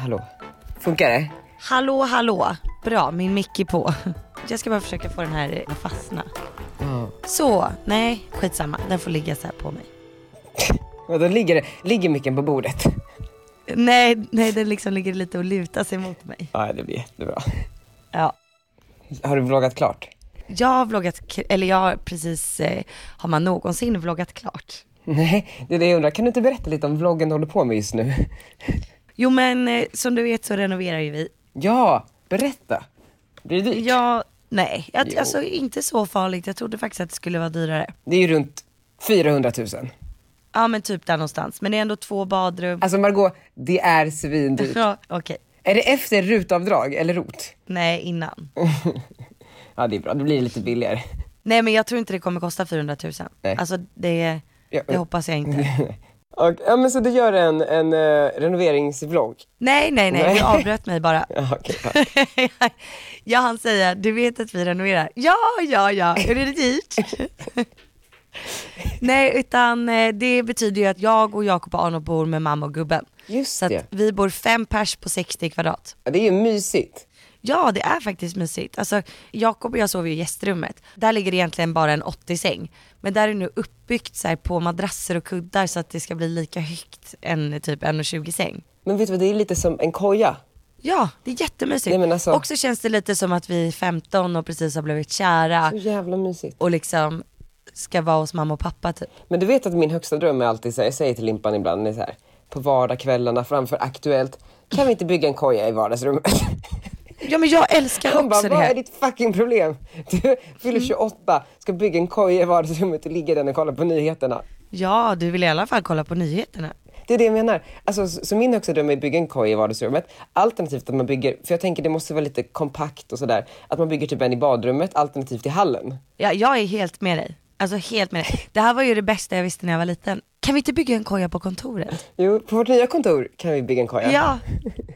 Hallå? Funkar det? Hallå hallå, bra min mick är på. Jag ska bara försöka få den här att fastna. Så, nej skitsamma, den får ligga så här på mig. Ja, då ligger, det- ligger micken på bordet. Nej, nej den liksom ligger lite och lutar sig mot mig. Ja, det blir jättebra. Ja. Har du vloggat klart? Jag har vloggat, k- eller jag har precis, eh, har man någonsin vloggat klart? Nej, det är det jag undrar. Kan du inte berätta lite om vloggen du håller på med just nu? Jo men eh, som du vet så renoverar ju vi. Ja, berätta. Blir det dyrt? Ja, nej, jag, Jo. alltså inte så farligt. Jag trodde faktiskt att det skulle vara dyrare. Det är ju runt 400 000. Ja men typ där någonstans. Men det är ändå två badrum. Alltså Margot, det är svindyrt. Ja, okej. Är det efter rutavdrag eller rot? Nej, innan. Ja, det är bra. Då blir det lite billigare. Nej men jag tror inte det kommer kosta 400 000. Nej. Alltså det, det hoppas jag inte. Och, ja, men så du gör en, en uh, renoveringsvlogg? Nej, nej, nej, Nej. du avbröt mig bara. Ja. jag hann säga, du vet att vi renoverar. Ja, ja, ja, är det dyrt? nej, utan eh, det betyder ju att jag och Jakob och Arno bor med mamma och gubben. Just Så det. vi bor fem pers på 60 kvadrat. Ja, Det är ju mysigt. Ja, det är faktiskt mysigt. Alltså, Jakob och jag sover i gästrummet. Där ligger egentligen bara en 80-säng. Men där är nu uppbyggt så på madrasser och kuddar så att det ska bli lika högt en typ 1,20 säng. Men vet du vad, det är lite som en koja. Ja, det är jättemysigt. Nej, alltså- Och så känns det lite som att vi är 15 och precis har blivit kära Så jävla mysigt. och liksom ska vara hos mamma och pappa typ. Men du vet att min högsta dröm är alltid så här, jag säger till Limpan ibland, är så här, på vardagskvällarna framför Aktuellt, kan vi inte bygga en koja i vardagsrummet? Ja men jag älskar Han bara, också det vad är här. ditt fucking problem? Du fyller 28, ska bygga en koja i vardagsrummet och ligga i den och kolla på nyheterna. Ja, du vill i alla fall kolla på nyheterna. Det är det jag menar. Alltså, så så min högsta dröm är att bygga en koja i vardagsrummet. Alternativt att man bygger, för jag tänker det måste vara lite kompakt och sådär, att man bygger typ en i badrummet alternativt i hallen. Ja, jag är helt med dig. Alltså helt med dig. Det här var ju det bästa jag visste när jag var liten. Kan vi inte bygga en koja på kontoret? Jo, på vårt nya kontor kan vi bygga en koja. Ja.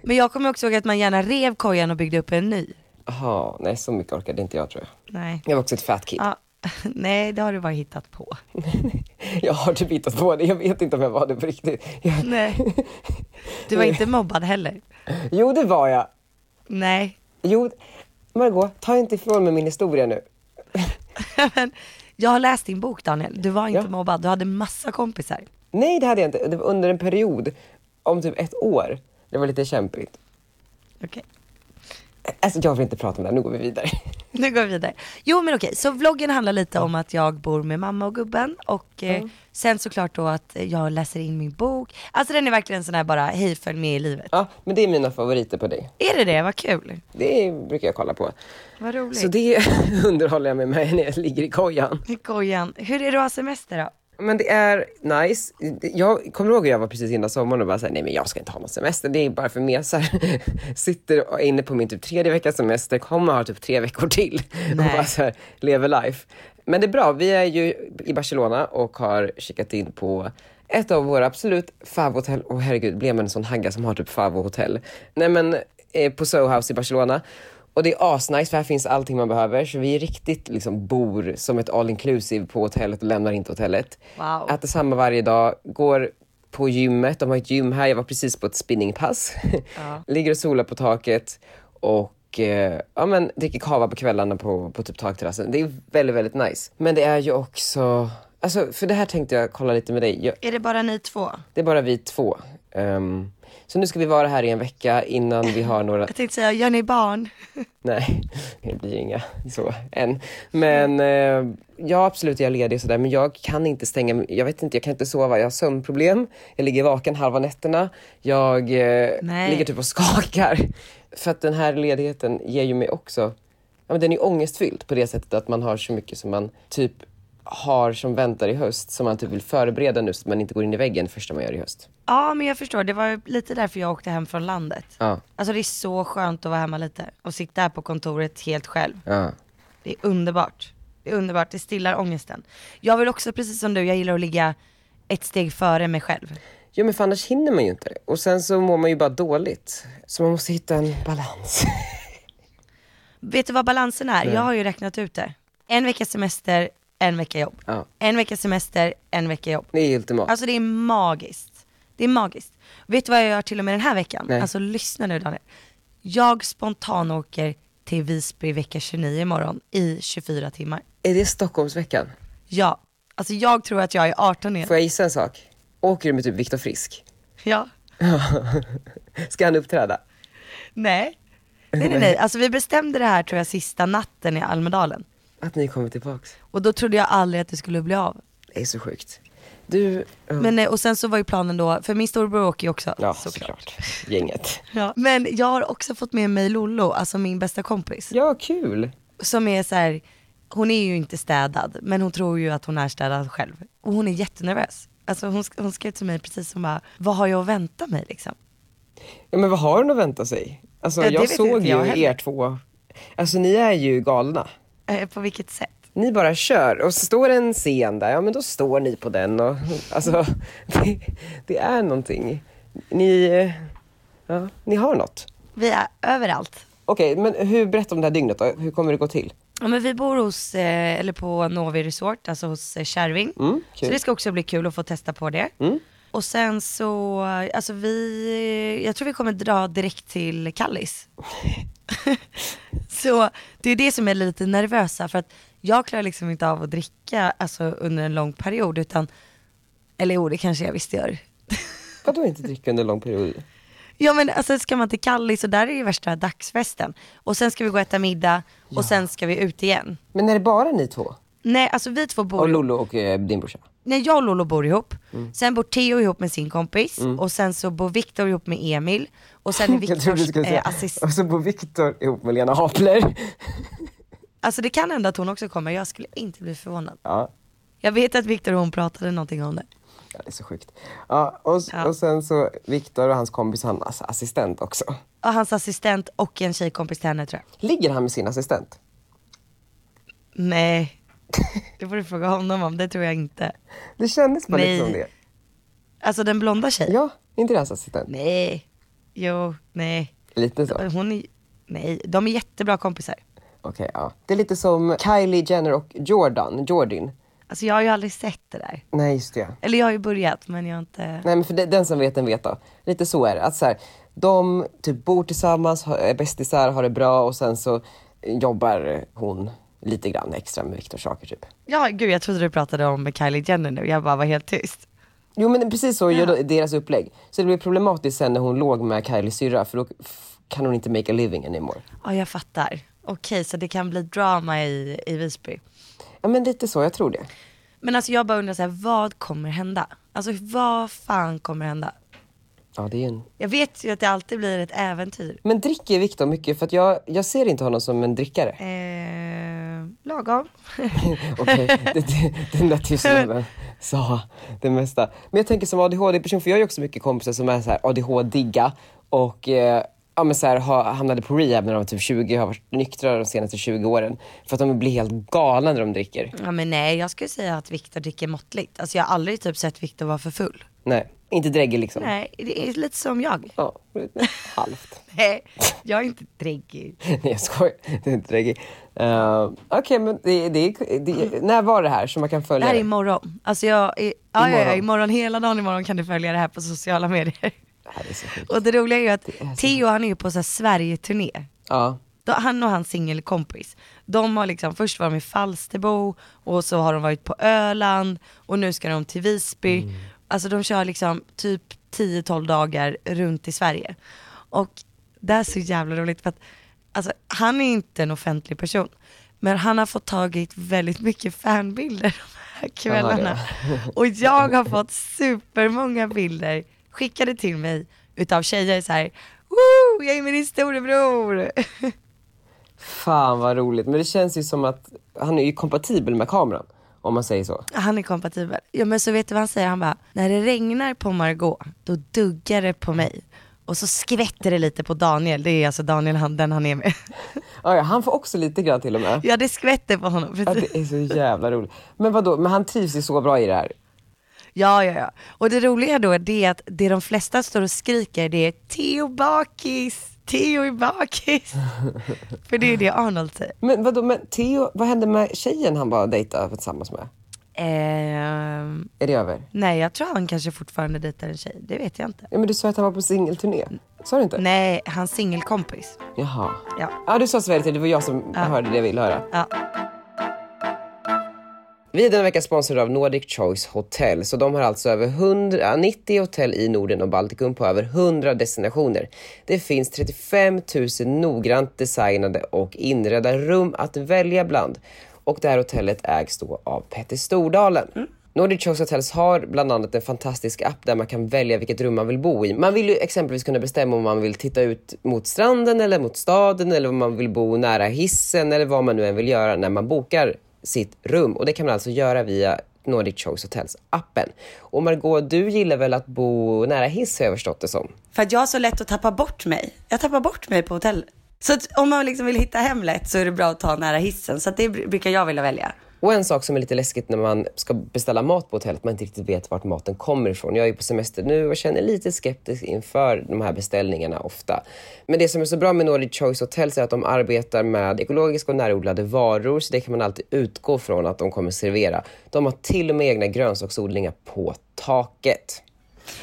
Men jag kommer också ihåg att man gärna rev kojan och byggde upp en ny. Jaha, nej så mycket orkade inte jag tror jag. Nej. Jag var också ett fat kid. Ja. Nej, det har du bara hittat på. Jag har typ hittat på det, jag vet inte om jag var det på riktigt. Jag... Nej. Du var inte mobbad heller. Jo, det var jag. Nej. Jo, Margot, ta inte ifrån mig min historia nu. Men jag har läst din bok Daniel. Du var inte Ja. mobbad. Du hade massa kompisar. Nej, det hade jag inte. Det var under en period om typ ett år. Det var lite kämpigt. Okej. Alltså jag vill inte prata om det här, nu går vi vidare. Nu går vi vidare. Jo men okej, så vloggen handlar lite om att jag bor med mamma och gubben och eh, sen såklart då att jag läser in min bok. Alltså den är verkligen en sån här bara, hej följ med i livet. Ja, men det är mina favoriter på dig. Är det det? Vad kul. Det brukar jag kolla på. Vad roligt. Så det underhåller jag mig med när jag ligger i kojan. I kojan. Hur är det att ha semester då? Men det är nice. Jag kommer ihåg att jag var precis innan sommaren och bara såhär, nej men jag ska inte ha någon semester, det är bara för mesar. Sitter och är inne på min typ tredje veckas semester, kommer ha typ tre veckor till. Och Nej. bara så här, lever life. Men det är bra, vi är ju i Barcelona och har kikat in på ett av våra absolut favhotell. Åh herregud, blev man en sån hagga som har typ favhotell? Nej men eh, på Soho House i Barcelona. Och det är asnice för här finns allting man behöver. Så vi riktigt liksom bor som ett all inclusive på hotellet och lämnar inte hotellet. Wow. Äter samma varje dag, går på gymmet. De har ett gym här. Jag var precis på ett spinningpass. Ligger och solar på taket och eh, ja, men, dricker kava på kvällarna på, på typ takterrassen. Det är väldigt, väldigt nice. Men det är ju också, alltså för det här tänkte jag kolla lite med dig. Jag, Är det bara ni två? det är bara vi två. Ehm, så nu ska vi vara här i en vecka innan vi har några Jag tänkte säga, gör ni barn? Nej, det blir inga så än. Men eh, ja, absolut, jag är ledig och sådär, men jag kan inte stänga, jag vet inte, jag kan inte sova, jag har sömnproblem, jag ligger vaken halva nätterna, jag eh, ligger typ och skakar. För att den här ledigheten ger ju mig också, ja men den är ångestfylld på det sättet att man har så mycket som man typ har som väntar i höst, som man typ vill förbereda nu så att man inte går in i väggen första man gör i höst. Ja men jag förstår, det var lite därför jag åkte hem från landet. Ja, Alltså det är så skönt att vara hemma lite och sitta här på kontoret helt själv. ja. Det är underbart. Det är underbart, det stillar ångesten. Jag vill också, precis som du, jag gillar att ligga ett steg före mig själv. Ja men för annars hinner man ju inte. Och sen så mår man ju bara dåligt. Så man måste hitta en balans. Vet du vad balansen är? Jag har ju räknat ut det. En veckas semester, en vecka jobb. Ja. En veckas semester, en vecka jobb. Det är ultimat. Alltså det är magiskt. Det är magiskt. Vet du vad jag gör till och med den här veckan? Nej. Alltså lyssna nu Daniel. Jag spontan åker till Visby vecka 29 imorgon i 24 timmar. Är det Stockholmsveckan? Ja, alltså jag tror att jag är 18 igen. Får jag gissa en sak? Åker du med typ Viktor Frisk? Ja. Ska han uppträda? Nej. Nej, nej, nej. Alltså vi bestämde det här tror jag sista natten i Almedalen. Att ni kommer tillbaks? Och då trodde jag aldrig att det skulle bli av. Det är så sjukt. Du, ja. Men, eh, och sen så var ju planen då, för min storebror åker ju också. ja såklart. Gänget. Ja. Men jag har också fått med mig Lollo, alltså min bästa kompis. Ja, kul. Som är så här, hon är ju inte städad, men hon tror ju att hon är städad själv. Och hon är jättenervös. Alltså hon, hon skrev till mig precis som bara, vad har jag att vänta mig liksom? Ja, men vad har hon att vänta sig? Alltså Ja, jag såg jag ju heller. er två. Alltså ni är ju galna. Eh, på vilket sätt? Ni bara kör och står en scen där, ja men då står ni på den och alltså det, det är någonting. Ni, eh, ja, ni har något. Vi är överallt. Okej, men hur, berätta om det här dygnet då. Hur kommer det gå till? Ja, men vi bor hos, eh, eller på Novi Resort, alltså hos eh, Kärving. Mm, Så det ska också bli kul att få testa på det. Mm. Och sen så, alltså vi, jag tror vi kommer dra direkt till Kallis. så det är det som är lite nervösa för att jag klarar liksom inte av att dricka alltså, under en lång period utan, eller jo det kanske jag visst gör. Vadå inte dricka under lång period? Ja men alltså ska man till Kallis och där är ju värsta dagsfesten. Och sen ska vi gå och äta middag och sen ska vi ut igen. Men är det bara ni två? Nej alltså vi två bor Och. Lollo och eh, din brorsa? Nej jag och Lolo bor ihop. Mm. Sen bor Theo ihop med sin kompis. Och sen så bor Viktor ihop med Emil. Och sen är Viktors eh, assist. och så bor Viktor ihop med Lena Hapler. Alltså det kan hända att hon också kommer, jag skulle inte bli förvånad. Ja, Jag vet att Viktor och hon pratade någonting om det. ja det är så sjukt. Ja, och, Ja. och sen så Viktor och hans kompis, hans assistent också. Och hans assistent och en tjejkompis till henne tror jag. Ligger han med sin assistent? Nej, det får du fråga honom om, det tror jag inte. Det kändes bara Nej. lite som det. Alltså den blonda tjejen? Ja, inte det hans assistent? Nej, jo, nej. Lite så. Hon är, nej, de är jättebra kompisar. Okej, ja. Det är lite som Kylie Jenner och Jordan, Jordin. Alltså jag har ju aldrig sett det där. Nej, just det. Eller jag har ju börjat men jag har inte... Nej men för det, den som vet den vet då. Lite så är det. Att så här, de typ bor tillsammans, är bästisar, har det bra och sen så jobbar hon lite grann extra med Viktors saker typ. Ja gud jag trodde du pratade om Kylie Jenner nu, jag bara var helt tyst. Jo men precis så gör deras upplägg. Så det blir problematiskt sen när hon låg med Kylies syrra för då kan hon inte make a living anymore. Ja jag fattar. Okej så det kan bli drama i, i Visby. Ja men lite så, jag tror det. Men alltså jag bara undrar så här, vad kommer hända? Alltså vad fan kommer hända? Ja det är en... Jag vet ju att det alltid blir ett äventyr. Men dricker Viktor mycket? För jag, jag ser inte honom som en drickare. Eh, lagom. Okej, det, det, den där tystnaden sa det mesta. Men jag tänker som ADHD-person, för jag har också mycket kompisar som är så här ADHD-digga och eh, ja, men så här, ha, hamnade på rehab när de var typ 20, har varit nyktra de senaste 20 åren. För att de blir helt galna när de dricker. Ja men nej jag skulle säga att Viktor dricker måttligt. Alltså jag har aldrig typ sett Viktor vara för full. Nej, inte dräggig liksom. Nej det är lite som jag. Ja, halvt. Nej jag är inte dräggig. Nej jag skojar, det är inte dräggig. Uh, Okej, men det, det, det, när var det här så man kan Det följa här är det? imorgon. Alltså jag, är, ja, ja, ja, Imorgon. imorgon, hela dagen imorgon kan du följa det här på sociala medier. Det. Och det roliga är ju att är Theo han är ju på så Sverige-turné. Ja, Då- Han och hans singelkompis, de har liksom, först var de i Falsterbo och så har de varit på Öland och nu ska de till Visby. Mm. Alltså de kör liksom typ 10-12 dagar runt i Sverige. Och det är så jävla roligt för att alltså, han är inte en offentlig person. Men han har fått tagit väldigt mycket fanbilder de här kvällarna. Och jag har fått supermånga bilder skickade till mig utav tjejer så här. Woo, jag är med din storebror. fan vad roligt. Men det känns ju som att han är ju kompatibel med kameran. Om man säger så. Han är kompatibel. Ja men så vet du vad han säger? Han bara, när det regnar på Margot, då duggar det på mig. Och så skvätter det lite på Daniel, det är alltså Daniel han, den han är med. Ja, ja, han får också lite grann till och med. Ja det skvätter på honom. Ja, precis. det är så jävla roligt. Men vadå, men han trivs ju så bra i det här. Ja, ja, ja. Och det roliga då det är att det de flesta står och skriker det är Theo bakis, Theo är bakis. För det är det Arnold säger. Men vadå, men Theo, vad hände med tjejen han var dejtade tillsammans med? Ehm, Är det över? nej, jag tror han kanske fortfarande dejtar en tjej. Det vet jag inte. Ja, men du sa att han var på singelturné. Sa du inte? Nej, hans singelkompis. Jaha. Ja. Ja, du sa så det var jag som hörde det jag ville höra. Ja. Vi är denna vecka sponsrade av Nordic Choice Hotel. Så de har alltså över 100, 90 hotell i Norden och Baltikum på över 100 destinationer. Det finns 35 000 noggrant designade och inredda rum att välja bland. Och det här hotellet ägs då av Petter Stordalen. Nordic Choice Hotels har bland annat en fantastisk app där man kan välja vilket rum man vill bo i. Man vill ju exempelvis kunna bestämma om man vill titta ut mot stranden eller mot staden eller om man vill bo nära hissen eller vad man nu än vill göra när man bokar sitt rum. Och det kan man alltså göra via Nordic Choice Hotels appen. Och Margot, du gillar väl att bo nära hiss har jag förstått det som. För att jag har så lätt att tappa bort mig. Jag tappar bort mig på hotell. Så att om man liksom vill hitta hem lätt så är det bra att ta nära hissen. Så att det brukar jag vilja välja. Och en sak som är lite läskigt när man ska beställa mat på hotellet, man inte riktigt vet vart maten kommer ifrån. Jag är på semester nu och känner lite skeptisk inför de här beställningarna ofta. Men det som är så bra med Nordic Choice Hotels är att de arbetar med ekologiska och närodlade varor, så det kan man alltid utgå från att de kommer servera. De har till och med egna grönsaksodlingar på taket.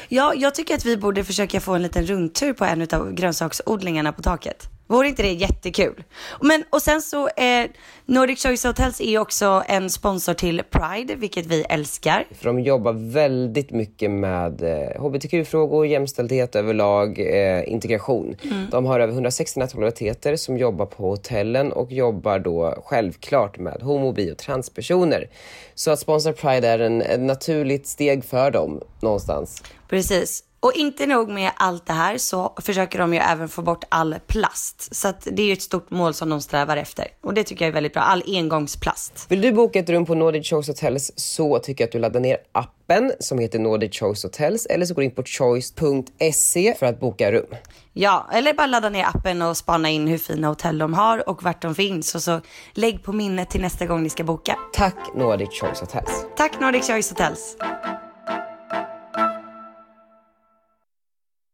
Ja, jag tycker att vi borde försöka få en liten rundtur på en av grönsaksodlingarna på taket. Vore inte det jättekul? Men, och sen så, eh, Nordic Choice Hotels är också en sponsor till Pride, vilket vi älskar. För de jobbar väldigt mycket med eh, hbtq-frågor, jämställdhet överlag, eh, integration. De har över 160 nationaliteter som jobbar på hotellen och jobbar då självklart med homo, bi och transpersoner. Så att sponsra Pride är en, ett naturligt steg för dem någonstans. Precis. Och inte nog med allt det här så försöker de ju även få bort all plast. Så att det är ju ett stort mål som de strävar efter. Och det tycker jag är väldigt bra. All engångsplast. Vill du boka ett rum på Nordic Choice Hotels så tycker jag att du laddar ner appen som heter Nordic Choice Hotels eller så går du in på choice.se för att boka rum. Ja, eller bara ladda ner appen och spana in hur fina hotell de har och vart de finns. Och så lägg på minnet till nästa gång ni ska boka. Tack Nordic Choice Hotels. Tack Nordic Choice Hotels.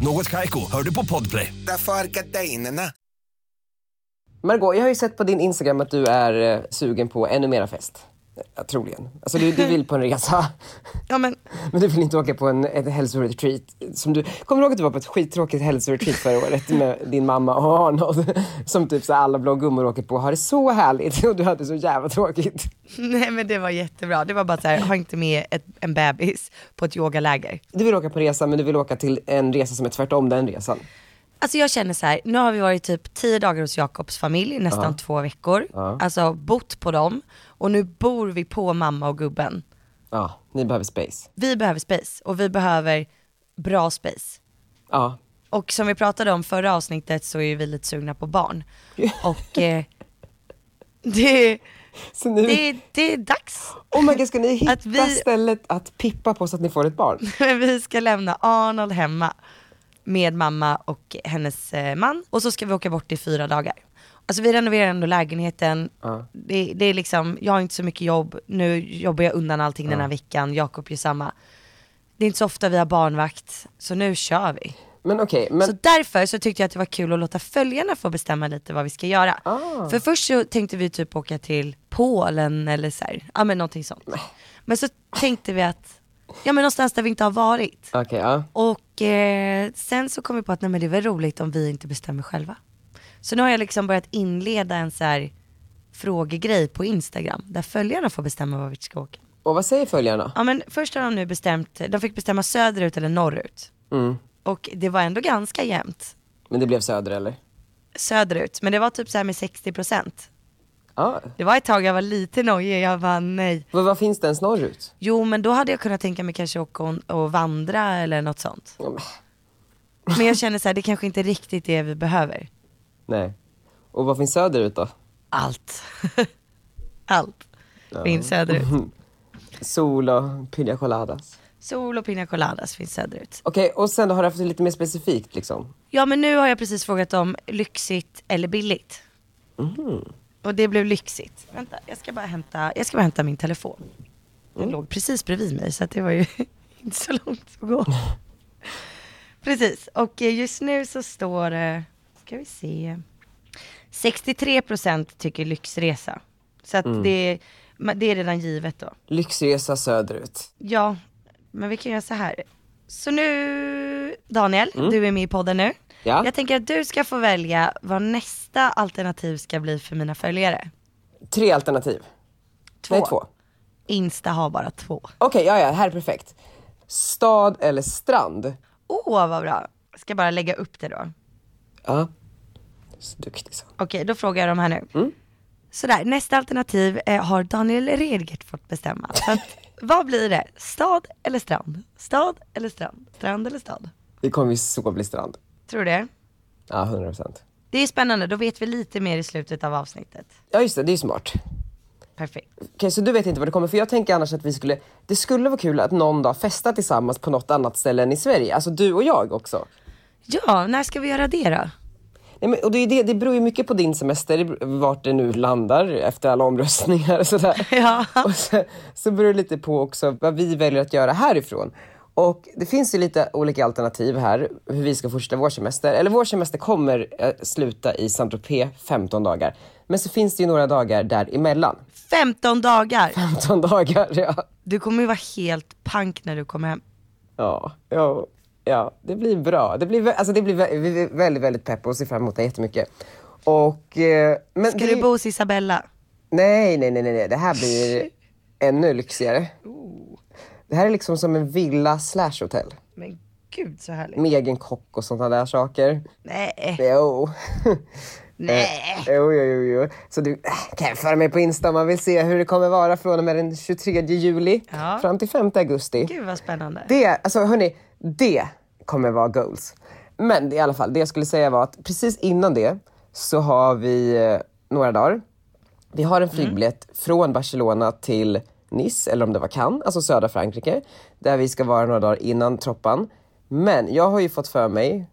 Något Kaiko, hör du på Podplay. Därför är gardinerna. Margot, jag har ju sett på din Instagram att du är eh, sugen på ännu mera fest. Ja, troligen. Alltså du, du vill på en resa. Ja men Men du vill inte åka på en, ett hälsoretreat. Som du, kommer du ihåg att du var på ett skittråkigt hälsoretreat förra året med din mamma och Arnold? Som typ så alla blå gummor åker på och har det så härligt och du hade så jävla tråkigt. nej men det var jättebra. Det var bara så här, ha inte med ett, en bebis på ett yogaläger. Du vill åka på resa men du vill åka till en resa som är tvärtom den resan. Alltså jag känner så här, nu har vi varit typ tio dagar hos Jakobs familj, nästan två veckor. Alltså bott på dem och nu bor vi på mamma och gubben. Ja, ni behöver space. Vi behöver space och vi behöver bra space. Ja. Och som vi pratade om förra avsnittet så är vi lite sugna på barn. Och eh, det, Så nu, det, det är dags. oh my God, ska ni hitta Att vi- stället att pippa på så att ni får ett barn? vi ska lämna Arnold hemma med mamma och hennes eh, man och så ska vi åka bort i fyra dagar. Alltså vi renoverar ändå lägenheten, det, det är liksom, jag har inte så mycket jobb, nu jobbar jag undan allting den här veckan, Jakob gör samma. Det är inte så ofta vi har barnvakt, så nu kör vi. Men okej, men Så därför så tyckte jag att det var kul att låta följarna få bestämma lite vad vi ska göra. För först så tänkte vi typ åka till Polen eller så här, ja men någonting sånt. Men så tänkte vi att, ja men någonstans där vi inte har varit. okej, ja. Och eh, sen så kom vi på att nej men det är väl roligt om vi inte bestämmer själva. Så nu har jag liksom börjat inleda en så här frågegrej på Instagram där följarna får bestämma var vi ska åka. Och vad säger följarna? Ja men först har de nu bestämt, de fick bestämma söderut eller norrut. Och det var ändå ganska jämnt Men det blev söder eller? söderut, men det var typ så här med 60%. Ja. Det var ett tag jag var lite nojig, jag bara nej. Vad, vad finns det ens norrut? Jo men då hade jag kunnat tänka mig kanske åka och, och vandra eller något sånt. Ja, men- Men jag känner så här, det kanske inte är riktigt det vi behöver. Nej. Och vad finns söderut då? Allt. Allt finns söderut. Sol och pina coladas. Sol och pina coladas finns söderut. Okej, och sen då har du haft lite mer specifikt liksom? Ja men nu har jag precis frågat om lyxigt eller billigt. Och det blev lyxigt. Vänta, jag ska bara hämta, jag ska bara hämta min telefon. Den låg precis bredvid mig så det var ju inte så långt att gå. precis, och eh, just nu så står det, ska vi se, 63% tycker lyxresa. Så att det, det är redan givet då. Lyxresa söderut. Ja, men vi kan göra så här. Så nu, Daniel, du är med i podden nu. Ja. Jag tänker att du ska få välja vad nästa alternativ ska bli för mina följare. Tre alternativ. Två. Nej, två. Insta har bara två. Okej, ja, ja, här är perfekt. Stad eller strand? Åh, vad bra. Ska bara lägga upp det då. Ja. Så duktig så. Okej, då frågar jag dem här nu. Sådär, nästa alternativ eh, har Daniel Redgert fått bestämma. Så att, vad blir det? Stad eller strand? Stad eller strand? Strand eller stad? Det kommer ju så bli strand. Tror du det? Ja, 100 procent. Det är spännande, då vet vi lite mer i slutet av avsnittet. Ja, just det. Det är ju smart. Perfekt. Okej, så du vet inte vad det kommer, för jag tänker annars att vi skulle, det skulle vara kul att någon dag festa tillsammans på något annat ställe än i Sverige. Alltså du och jag också. Ja, när ska vi göra det då? Nej, men, och det, är det, det beror ju mycket på din semester, vart det nu landar efter alla omröstningar och sådär. Ja. Och så, så beror det lite på också vad vi väljer att göra härifrån. Och det finns ju lite olika alternativ här hur vi ska fortsätta vår semester. Eller vår semester kommer eh, sluta i Saint-Tropez 15 dagar. Men så finns det ju några dagar däremellan. 15 dagar! 15 dagar, ja. Du kommer ju vara helt pank när du kommer hem. Ja, ja, ja, det blir bra. Det blir, alltså det blir väldigt, väldigt pepp och ser fram emot det jättemycket. Och, eh, men Ska det, du bo hos Isabella? Nej, nej, nej, nej, det här blir ännu lyxigare. Det här är liksom som en villa slash hotell. Men gud så härligt. Med egen kock och sådana där saker. Nej. Jo. Nej. Jo, jo, jo, jo. Så du äh, kan föra mig på Insta om man vill se hur det kommer vara från och med den 23 juli Ja. fram till 5 augusti. Gud vad spännande. Det, alltså hörni, det kommer vara goals. Men i alla fall, det jag skulle säga var att precis innan det så har vi eh, några dagar. Vi har en flygbiljett från Barcelona till Nice, eller om det var Cannes, alltså södra Frankrike, där vi ska vara några dagar innan troppan. Men jag har ju fått för mig,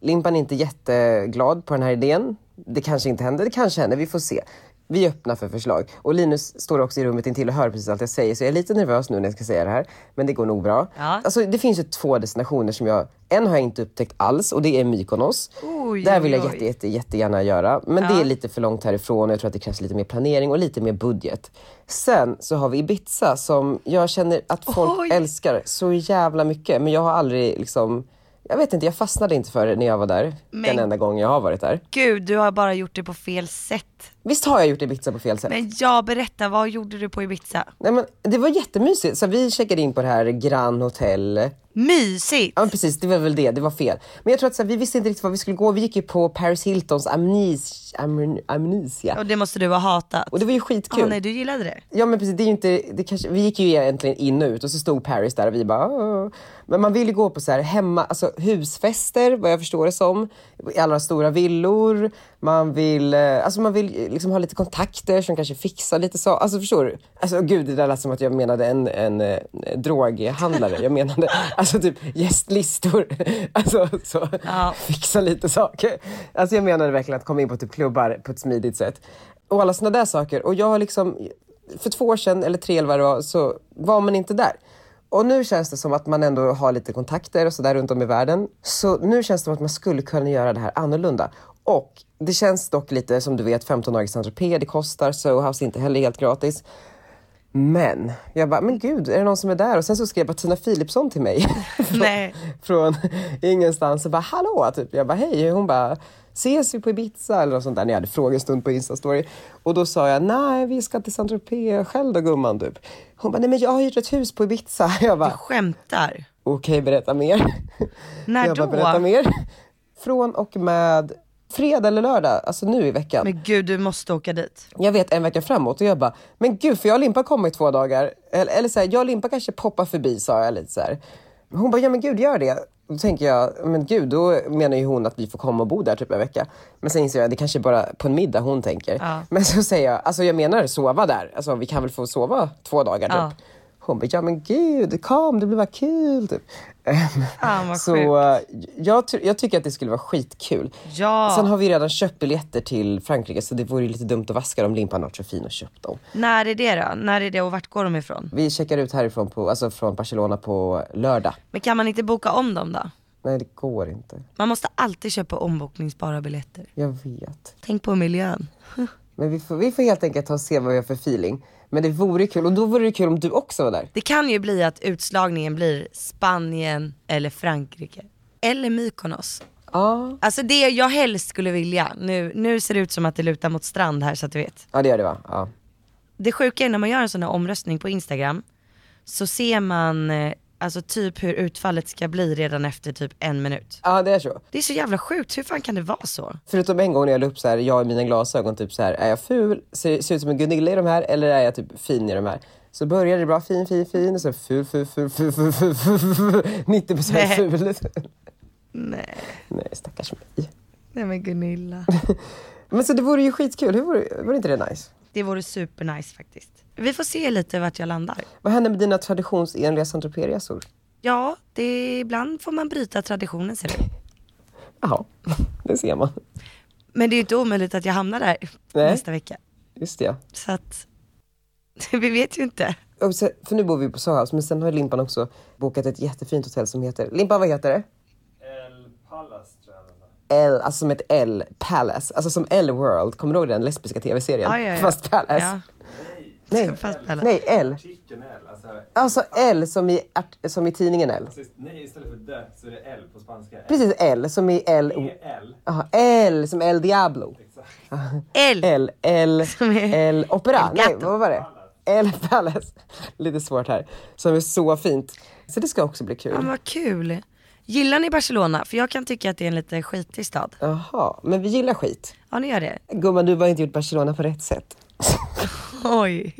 Limpan är inte jätteglad på den här idén. Det kanske inte händer, det kanske händer, vi får se. Vi är öppna för förslag. Och Linus står också i rummet intill och hör precis allt jag säger, så jag är lite nervös nu när jag ska säga det här. Men det går nog bra. Ja. Alltså, det finns ju två destinationer som jag, en har jag inte upptäckt alls och det är Mykonos. Oj, Där vill jag jätte, jätte, jättegärna göra. Men det Ja. är lite för långt härifrån och jag tror att det krävs lite mer planering och lite mer budget. Sen så har vi Ibiza som jag känner att folk Oj. älskar så jävla mycket. Men jag har aldrig liksom, jag vet inte, jag fastnade inte för det när jag var där. Men- Den enda gången jag har varit där. Gud, du har bara gjort det på fel sätt. Visst har jag gjort Ibiza på fel sätt? Men jag berätta, vad gjorde du på Ibiza? Nej, men det var jättemysigt. Så vi checkade in på det här Grand Hotel. Mysigt! Ja men precis, det var väl det. Det var fel. Men jag tror att så här, vi visste inte riktigt var vi skulle gå. Vi gick ju på Paris Hiltons amnes, amn, Amnesia. Och det måste du ha hatat. Och det var ju Ah, skitkul. nej, du gillade det? Ja men precis, det är ju inte, det kanske, vi gick ju egentligen in och ut och så stod Paris där och vi bara Åh. Men man vill ju gå på så här hemma, alltså husfester vad jag förstår det som. I alla stora villor. Man vill, eh, alltså man vill liksom ha lite kontakter som kanske fixar lite så. Alltså förstår du? Alltså gud det där lät som att jag menade en, en, eh, droghandlare. Jag menade alltså typ gästlistor. Alltså så, Ja. fixa lite saker. Alltså jag menade verkligen att komma in på typ klubbar på ett smidigt sätt. Och alla såna där saker. Och jag har liksom, för två år sedan, eller tre eller vad det var, så var man inte där. Och nu känns det som att man ändå har lite kontakter och sådär runt om i världen. Så nu känns det som att man skulle kunna göra det här annorlunda. Och det känns dock lite som du vet 15 dagar i Saint-Tropez, det kostar, Soho House är inte heller helt gratis. Men jag bara, men gud, är det någon som är där? Och sen så skrev Tina Philipsson till mig. Nej. från ingenstans och bara hallå, typ. Jag bara hej. Hon bara ses vi på Ibiza eller något sånt där. När jag hade frågestund på Instastory. Och då sa jag nej, vi ska till Saint-Tropez själv då gumman typ. Hon bara nej men jag har hyrt ett hus på Ibiza. Jag Du bara skämtar. okej, berätta mer. När jag då? bara berätta mer. Från och med fredag eller lördag, alltså nu i veckan. Men gud, du måste åka dit. Jag vet en vecka framåt och jag bara, men gud för jag och Limpa kommer i två dagar. Eller, eller så här, jag och Limpa kanske poppar förbi sa jag lite så här. Hon bara, ja men gud gör det. Då tänker jag, men gud då menar ju hon att vi får komma och bo där typ en vecka. Men sen inser jag, det kanske är bara på en middag hon tänker. Ja. Men så säger jag, alltså jag menar sova där. Alltså vi kan väl få sova två dagar typ. Ja. Hon bara, ja men gud, kom, det blir bara kul. Typ. Fan vad Så sjukt. eh, jag, jag tycker att det skulle vara skitkul. Ja. Sen har vi redan köpt biljetter till Frankrike så det vore ju lite dumt att vaska dem. Limpan har varit så fin och köpt dem. När är det då? När är det och vart går de ifrån? Vi checkar ut härifrån, på, alltså från Barcelona på lördag. Men kan man inte boka om dem då? Nej det går inte. Man måste alltid köpa ombokningsbara biljetter. Jag vet. Tänk på miljön. Men vi får, vi får helt enkelt ta och se vad vi har för feeling. Men det vore kul och då vore det kul om du också var där. Det kan ju bli att utslagningen blir Spanien eller Frankrike. Eller Mykonos. Ja, Alltså det jag helst skulle vilja, nu, nu ser det ut som att det lutar mot strand här så att du vet. ja det gör det va? Ja. Det sjuka är när man gör en sån här omröstning på Instagram så ser man eh, Alltså typ hur utfallet ska bli redan efter typ en minut. Ja, det är så. Det är så jävla sjukt, hur fan kan det vara så? Förutom en gång när jag la upp så här, jag i mina glasögon, typ så här, är jag ful? Ser, ser ut som en Gunilla i de här? Eller är jag typ fin i de här? Så började det bra, fin, fin, fin, och sen ful, ful, ful, ful, ful, ful, ful, ful 90 procent ful. Nej. Nej, stackars mig. Nej men Gunilla. men så det vore ju skitkul, hur vore, vore inte det nice? Det vore supernice faktiskt. Vi får se lite vart jag landar. Vad händer med dina traditionsenliga saint resor Ja, det, ibland får man bryta traditionen ser du. Jaha, det ser man. Men det är ju inte omöjligt att jag hamnar där Nej. nästa vecka. Just det ja. Så att, vi vet ju inte. Så, för nu bor vi på Sohouse, men sen har Limpan också bokat ett jättefint hotell som heter, Limpan vad heter det? L, alltså som ett L, Palace, alltså som L World, kommer du ihåg den lesbiska tv-serien? Ja, ja, ja. Fast Palace. Ja. Nej, nej L. Alltså, Alltså L som i, art, som i tidningen L. nej istället för det så är det L på spanska. Precis L som i L. L. Aha, L som El Diablo. L. L, L, Som är L Opera. El Nej, vad var det? L Palace. Lite svårt här. Som är så fint. Så det ska också bli Ja, kul. men vad kul. Gillar ni Barcelona? För jag kan tycka att det är en lite skitig stad. Jaha, men vi gillar skit. Ja, ni gör det? Gumman, du har inte gjort Barcelona på rätt sätt. Oj.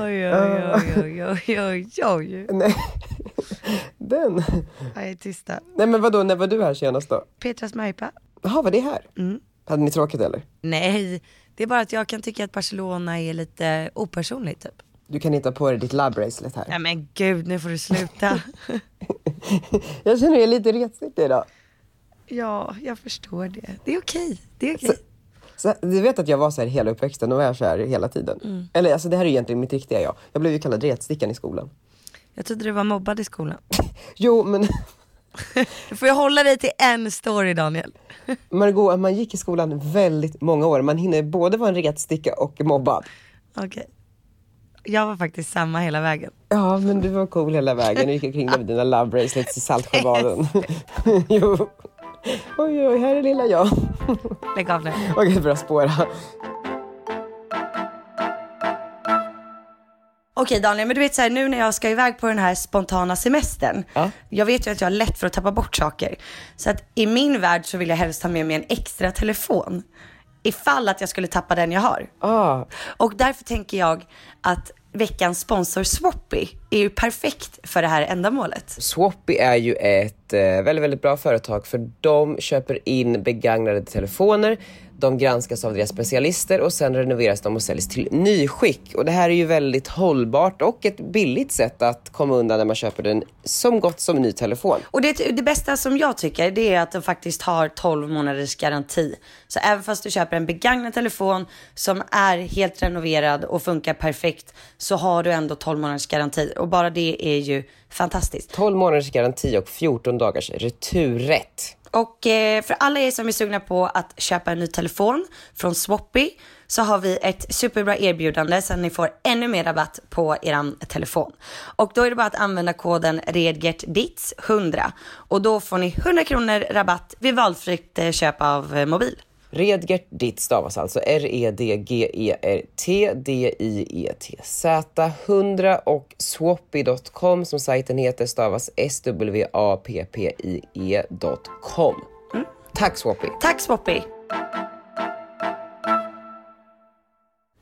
Oj, oj, oj, oj, oj, oj, oj. Nej. Den. Jag är tysta. Nej men vadå, när var du här senast då? Petras Majpa? Jaha, var det här? Mm. Hade ni tråkigt eller? Nej, det är bara att jag kan tycka att Barcelona är lite opersonligt typ. Du kan inte ha på dig ditt lab bracelet här. Nej men gud, nu får du sluta. Jag känner mig lite retsig idag. ja, jag förstår det. Det är okej. Det är okej. Så, du vet att jag var så här hela uppväxten och var så här hela tiden. Mm. Eller alltså det här är egentligen mitt riktiga jag. Jag blev ju kallad retstickan i skolan. Jag trodde du var mobbad i skolan. Jo men får jag hålla dig till en story Daniel. Margot, man gick i skolan väldigt många år. Man hinner både vara en retsticka och mobbad. Okej. Jag var faktiskt samma hela vägen. Ja men du var cool hela vägen och gick omkring med dina love bracelets i Saltsjöbaden. jo. Oj oj, här är lilla jag. Lägg av nu. Okej, börja spåra. Okej Daniel, men du vet så här, nu när jag ska iväg på den här spontana semestern. Ja. Jag vet ju att jag har lätt för att tappa bort saker. Så att i min värld så vill jag helst ha med mig en extra telefon. Ifall att jag skulle tappa den jag har. Ah, Och därför tänker jag att veckans sponsor Swappy är ju perfekt för det här ändamålet. Swappy är ju ett eh, väldigt, väldigt bra företag för de köper in begagnade telefoner. De granskas av deras specialister och sen renoveras de och säljs till nyskick. Och det här är ju väldigt hållbart och ett billigt sätt att komma undan när man köper en som gott som ny telefon. Och det, det bästa som jag tycker det är att de faktiskt har 12 månaders garanti. Så även fast du köper en begagnad telefon som är helt renoverad och funkar perfekt så har du ändå 12 månaders garanti. Och bara det är ju fantastiskt. 12 månaders garanti och 14 dagars returrätt. Och eh, för alla er som är sugna på att köpa en ny telefon från Swappy så har vi ett superbra erbjudande så att ni får ännu mer rabatt på eran telefon. Och då är det bara att använda koden REDGERTDITS100 och då får ni 100 kronor rabatt vid valfritt eh, köp av eh, mobil. Redgert ditt stavas alltså R-E-D-G-E-R-T-D-I-E-T-Z 100 och swappy.com som sajten heter stavas S-W-A-P-P-I-E.com. Tack Swappy! Tack Swappy!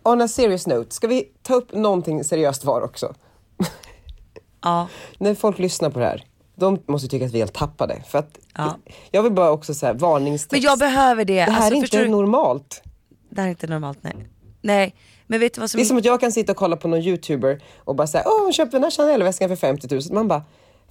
On a serious note, ska vi ta upp någonting seriöst var också? Ja. När folk lyssnar på det här, de måste tycka att vi är helt tappade. För att Ja. Jag vill bara också säga varningstext. Men jag behöver det. det här alltså, är inte du? normalt. Det här är inte normalt nej. Nej, men vet du vad som Det är som att jag kan sitta och kolla på någon youtuber och bara säga åh hon köpte den här Chanel-väskan för 50 000. Man bara,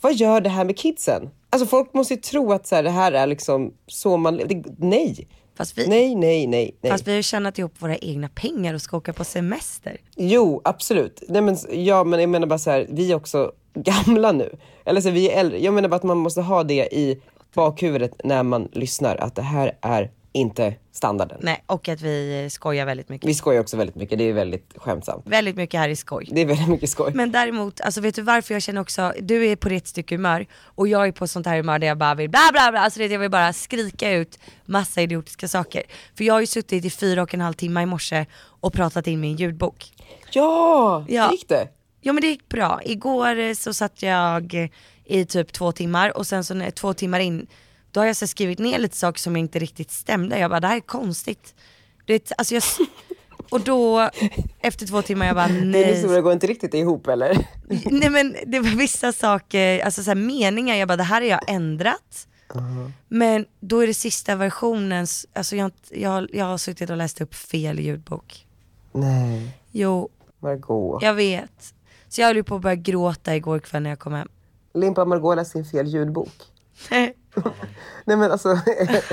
vad gör det här med kidsen? Alltså folk måste ju tro att så här, det här är liksom så man det, Nej. Vi, Nej, nej, nej, nej. fast vi har ju tjänat ihop våra egna pengar och ska åka på semester. Jo, absolut. Nej, men, ja, men jag menar bara så här, vi också gamla nu. Eller så vi är äldre. Jag menar bara att man måste ha det i bakhuvudet när man lyssnar, att det här är inte standarden. Nej, och att vi eh, skojar väldigt mycket. Vi skojar också väldigt mycket, det är väldigt skämtsamt. Väldigt mycket här i skoj. Det är väldigt mycket skoj. Men däremot, alltså vet du varför jag känner också, du är på rätt stycke humör och jag är på sånt här humör där jag bara vill bla bla bla, alltså det, jag vill bara skrika ut massa idiotiska saker. För jag har ju suttit i fyra och en halv timme i morse och pratat in min ljudbok. Ja, Ja. gick det? Ja men det gick bra. Igår eh, så satt jag eh, i typ två timmar och sen så när, två timmar in, då har jag så skrivit ner lite saker som inte riktigt stämde. Jag bara det här är konstigt. Du vet, alltså jag, och då efter två timmar jag bara nej. historia går inte riktigt ihop eller? Nej men det var vissa saker, alltså så här meningar, jag bara det här har jag ändrat. Men då är det sista versionen, alltså jag, jag, jag har suttit och läst upp fel ljudbok. Nej, Jo, Margot. jag vet. Så jag höll ju på att börja gråta igår kväll när jag kom hem. Limpa Margot läste sin fel ljudbok. Nej men alltså,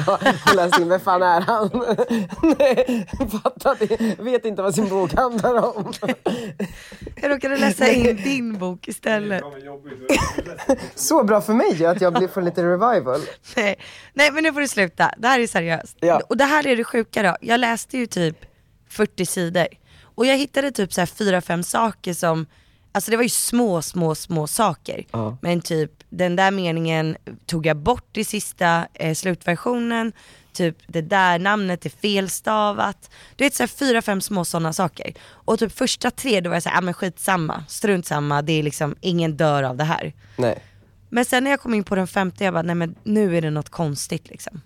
ja, hon läste in, vem fan är han? Nej, fattar. Vet inte vad sin bok handlar om. Jag råkade läsa in din bok istället. Så bra för mig ju att jag blir får lite revival. Nej. Nej men nu får du sluta, det här är seriöst. Ja. Och det här är det sjuka då, jag läste ju typ 40 sidor. Och jag hittade typ så här fyra, fem saker som, alltså det var ju små, små, små saker. Ja. Men typ den där meningen tog jag bort i sista eh, slutversionen. Typ det där namnet är felstavat. Du vet såhär fyra, fem små sådana saker. Och typ första tre då var jag såhär, ja men skitsamma, strunt samma, det är liksom, ingen dör av det här. Nej. Men sen när jag kom in på den femte, jag bara, nej men nu är det något konstigt liksom.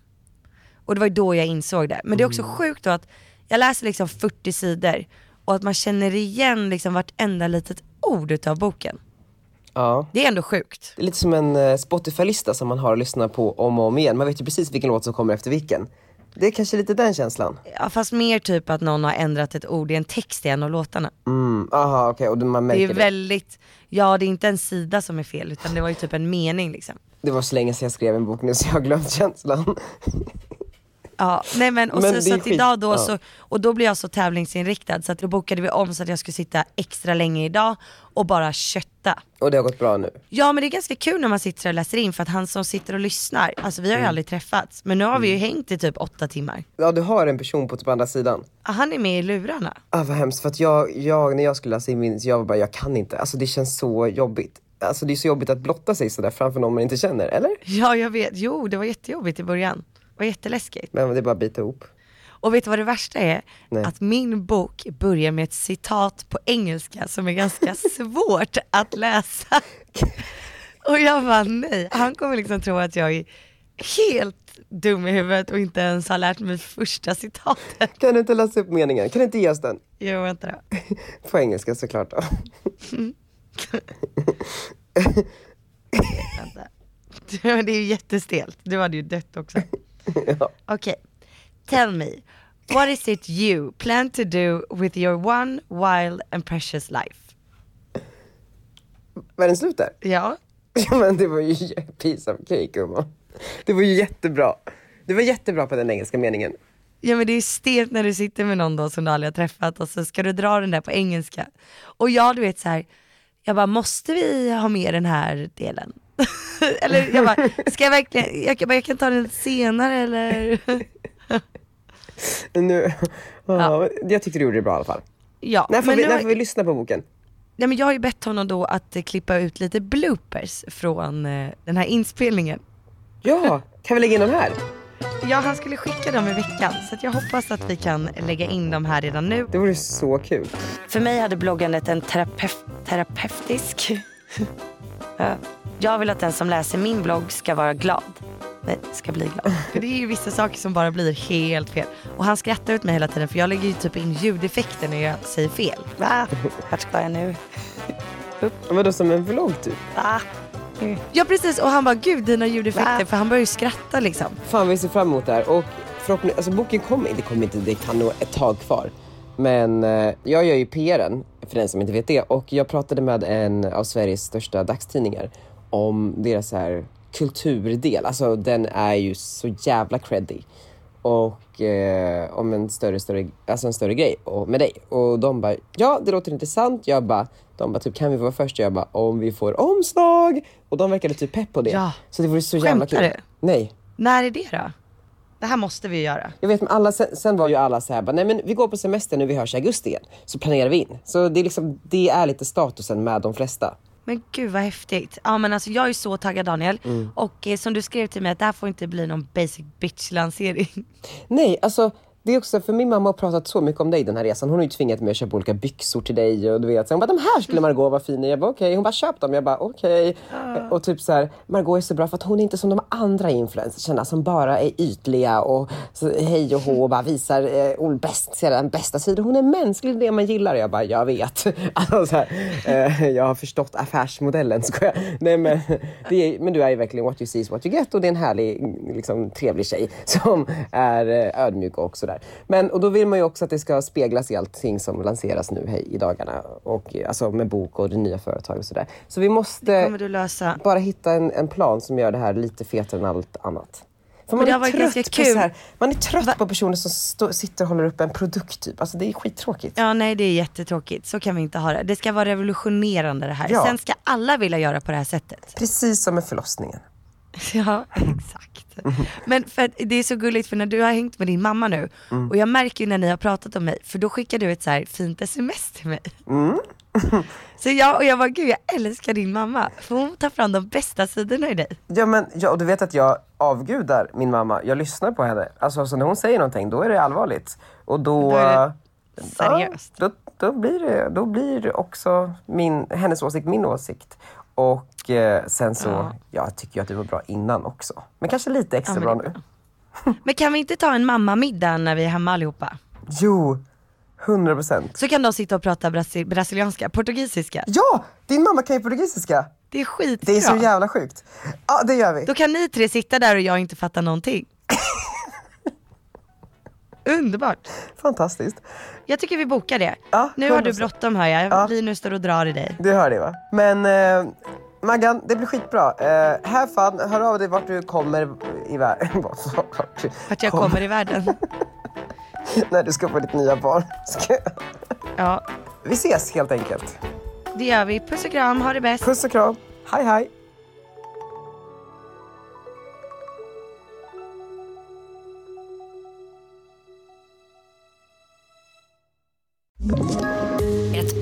Och det var ju då jag insåg det. Men det är också sjukt då att jag läser liksom 40 sidor och att man känner igen liksom vartenda litet ord utav boken. Ja. Det är ändå sjukt. Det är lite som en eh, Spotify-lista som man har att lyssna på om och om igen. Man vet ju precis vilken låt som kommer efter vilken. Det är kanske lite den känslan. Ja, fast mer typ att någon har ändrat ett ord i en text i en av låtarna. Mm, aha okej, och man Det märker är det. väldigt, ja det är inte en sida som är fel utan det var ju typ en mening liksom. Det var så länge sedan jag skrev en bok nu så jag har glömt känslan. Ja, nej men och Men så, så att skit- idag då ja. så, och då blir jag så tävlingsinriktad så att då bokade vi om så att jag skulle sitta extra länge idag och bara kötta. Och det har gått bra nu. Ja men det är ganska kul när man sitter och läser in för att han som sitter och lyssnar, alltså vi har ju Mm. aldrig träffats men nu har vi ju hängt i typ åtta timmar. Ja du har en person på typ andra sidan. Ja, Han är med i lurarna. Ah, vad hemskt, för att jag, jag, när jag skulle läsa in min, jag var bara, jag kan inte. Alltså det känns så jobbigt. Alltså det är så jobbigt att blotta sig sådär framför någon man inte känner, eller? Ja jag vet, jo det var jättejobbigt i början. Var jätteläskigt. Men det är bara att bita ihop. Och vet du vad det värsta är? Nej. Att min bok börjar med ett citat på engelska som är ganska svårt att läsa. Och jag bara nej, han kommer liksom tro att jag är helt dum i huvudet och inte ens har lärt mig första citatet. Kan du inte läsa upp meningen? Kan du inte ge oss den? Jo vänta då. På engelska såklart då. vänta. Det är ju jättestelt, du hade ju dött också. ja. Okej, tell me, what is it you plan to do with your one wild and precious life? Var den slut där? Ja, men det var ju piece of cake gumman. Det var ju jättebra. Det var jättebra på den engelska meningen. Ja men det är stelt när du sitter med någon då som du aldrig har träffat och så ska du dra den där på engelska. Och jag du vet så här, jag bara måste vi ha med den här delen? eller jag bara, ska jag verkligen, jag, bara, jag kan ta den senare eller? Nu, ja. Jag tyckte du gjorde det bra i alla fall. ja, När får, men, vi, nu när får vi lyssna på boken? nej, men jag har ju bett honom då att klippa ut lite bloopers från eh, den här inspelningen. Ja, kan vi lägga in dem här? Ja han skulle skicka dem i veckan så att jag hoppas att vi kan lägga in dem här redan nu. Det vore så kul. För mig hade bloggandet en terapeut, terapeutisk... Ja. Jag vill att den som läser min blogg ska vara glad. Nej, ska bli glad. För det är ju vissa saker som bara blir helt fel. Och han skrattar ut mig hela tiden för jag lägger ju typ in ljudeffekter när jag säger fel. Va? Vart ska jag nu? Vadå som en vlogg typ? Va? Ja precis och han bara gud dina ljudeffekter Va? för han börjar ju skratta liksom. Fan vi ser fram emot det här och förhoppningsvis, alltså boken kommer, det kommer inte, det kan nog ett tag kvar. Men eh, jag gör ju PRen, för den som inte vet det. Och jag pratade med en av Sveriges största dagstidningar om deras här kulturdel. Alltså den är ju så jävla creddig. Och eh, om en större, större, alltså en större grej och, med dig. Och de bara, ja det låter intressant. Jag bara, de bara typ kan vi vara först? Jag bara, om vi får omslag. Och de verkade typ pepp på det. Ja. Så det vore så jävla Skämtar kul. du? Nej. När är det då? Det här måste vi göra. Jag vet men alla, sen, sen var ju alla så här, bara, nej men vi går på semester när vi hörs i augusti igen. Så planerar vi in. Så det är liksom, det är lite statusen med de flesta. Men gud vad häftigt. Ja men alltså jag är så taggad Daniel. Mm. Och eh, som du skrev till mig att det här får inte bli någon basic bitch lansering. Nej, alltså det är också för min mamma har pratat så mycket om dig den här resan. Hon har ju tvingat mig att köpa olika byxor till dig och du vet. Så hon bara, de här skulle Margot vara fina i. Jag bara okej. Hon bara, köp dem. Jag bara okej. Och typ så här, Margot är så bra för att hon är inte som de andra influencersarna som bara är ytliga och så, hej och hå och bara visar eh, bäst, den bästa sidan. Hon är mänsklig, det man gillar. Jag bara, jag vet. Alltså, så här, eh, jag har förstått affärsmodellen. Ska jag? Nej, men, det är, men du är ju verkligen what you see is what you get och det är en härlig, liksom, trevlig tjej som är eh, ödmjuk och sådär. Men och då vill man ju också att det ska speglas i allting som lanseras nu hej, i dagarna. Och, alltså med bok och det nya företag och sådär. Så vi måste bara hitta en, en plan som gör det här lite fetare än allt annat. För man är, trött på så här, man är trött på personer som stå, sitter och håller upp en produkt typ. Alltså det är skittråkigt. Ja nej det är jättetråkigt. Så kan vi inte ha det. Det ska vara revolutionerande det här. Ja. Sen ska alla vilja göra på det här sättet. Precis som med förlossningen. Ja, exakt. Men för att det är så gulligt för när du har hängt med din mamma nu och jag märker ju när ni har pratat om mig för då skickar du ett så här fint sms till mig. så jag, och jag bara gud jag älskar din mamma för hon tar fram de bästa sidorna i dig. Ja men ja, och du vet att jag avgudar min mamma. Jag lyssnar på henne. Alltså så när hon säger någonting då är det allvarligt. Och då... Då det seriöst. Ja, då, då, blir det, då blir också min, hennes åsikt min åsikt. Och eh, sen så, Ja. jag tycker ju att du var bra innan också. Men kanske lite extra Ja, bra är nu. Men kan vi inte ta en mammamiddag när vi är hemma allihopa? Jo, 100 procent. Så kan de sitta och prata brasi- brasilianska, portugisiska. Ja, din mamma kan ju portugisiska. Det är skitbra. Det är så jävla sjukt. Ja, det gör vi. Då kan ni tre sitta där och jag inte fattar någonting. Underbart. Fantastiskt. Jag tycker vi bokar det. Ja, nu har du 100%. bråttom hör jag. Ja. Linus står och drar i dig. Du hör det va? Men eh, Maggan, det blir skitbra. Eh, have fun, hör av dig vart du kommer i världen. Vart Vart jag kommer i världen. När du ska få ditt nya barn. Ja, Vi ses helt enkelt. det gör vi. Puss och kram, ha det bäst. Puss och kram. Hej hej.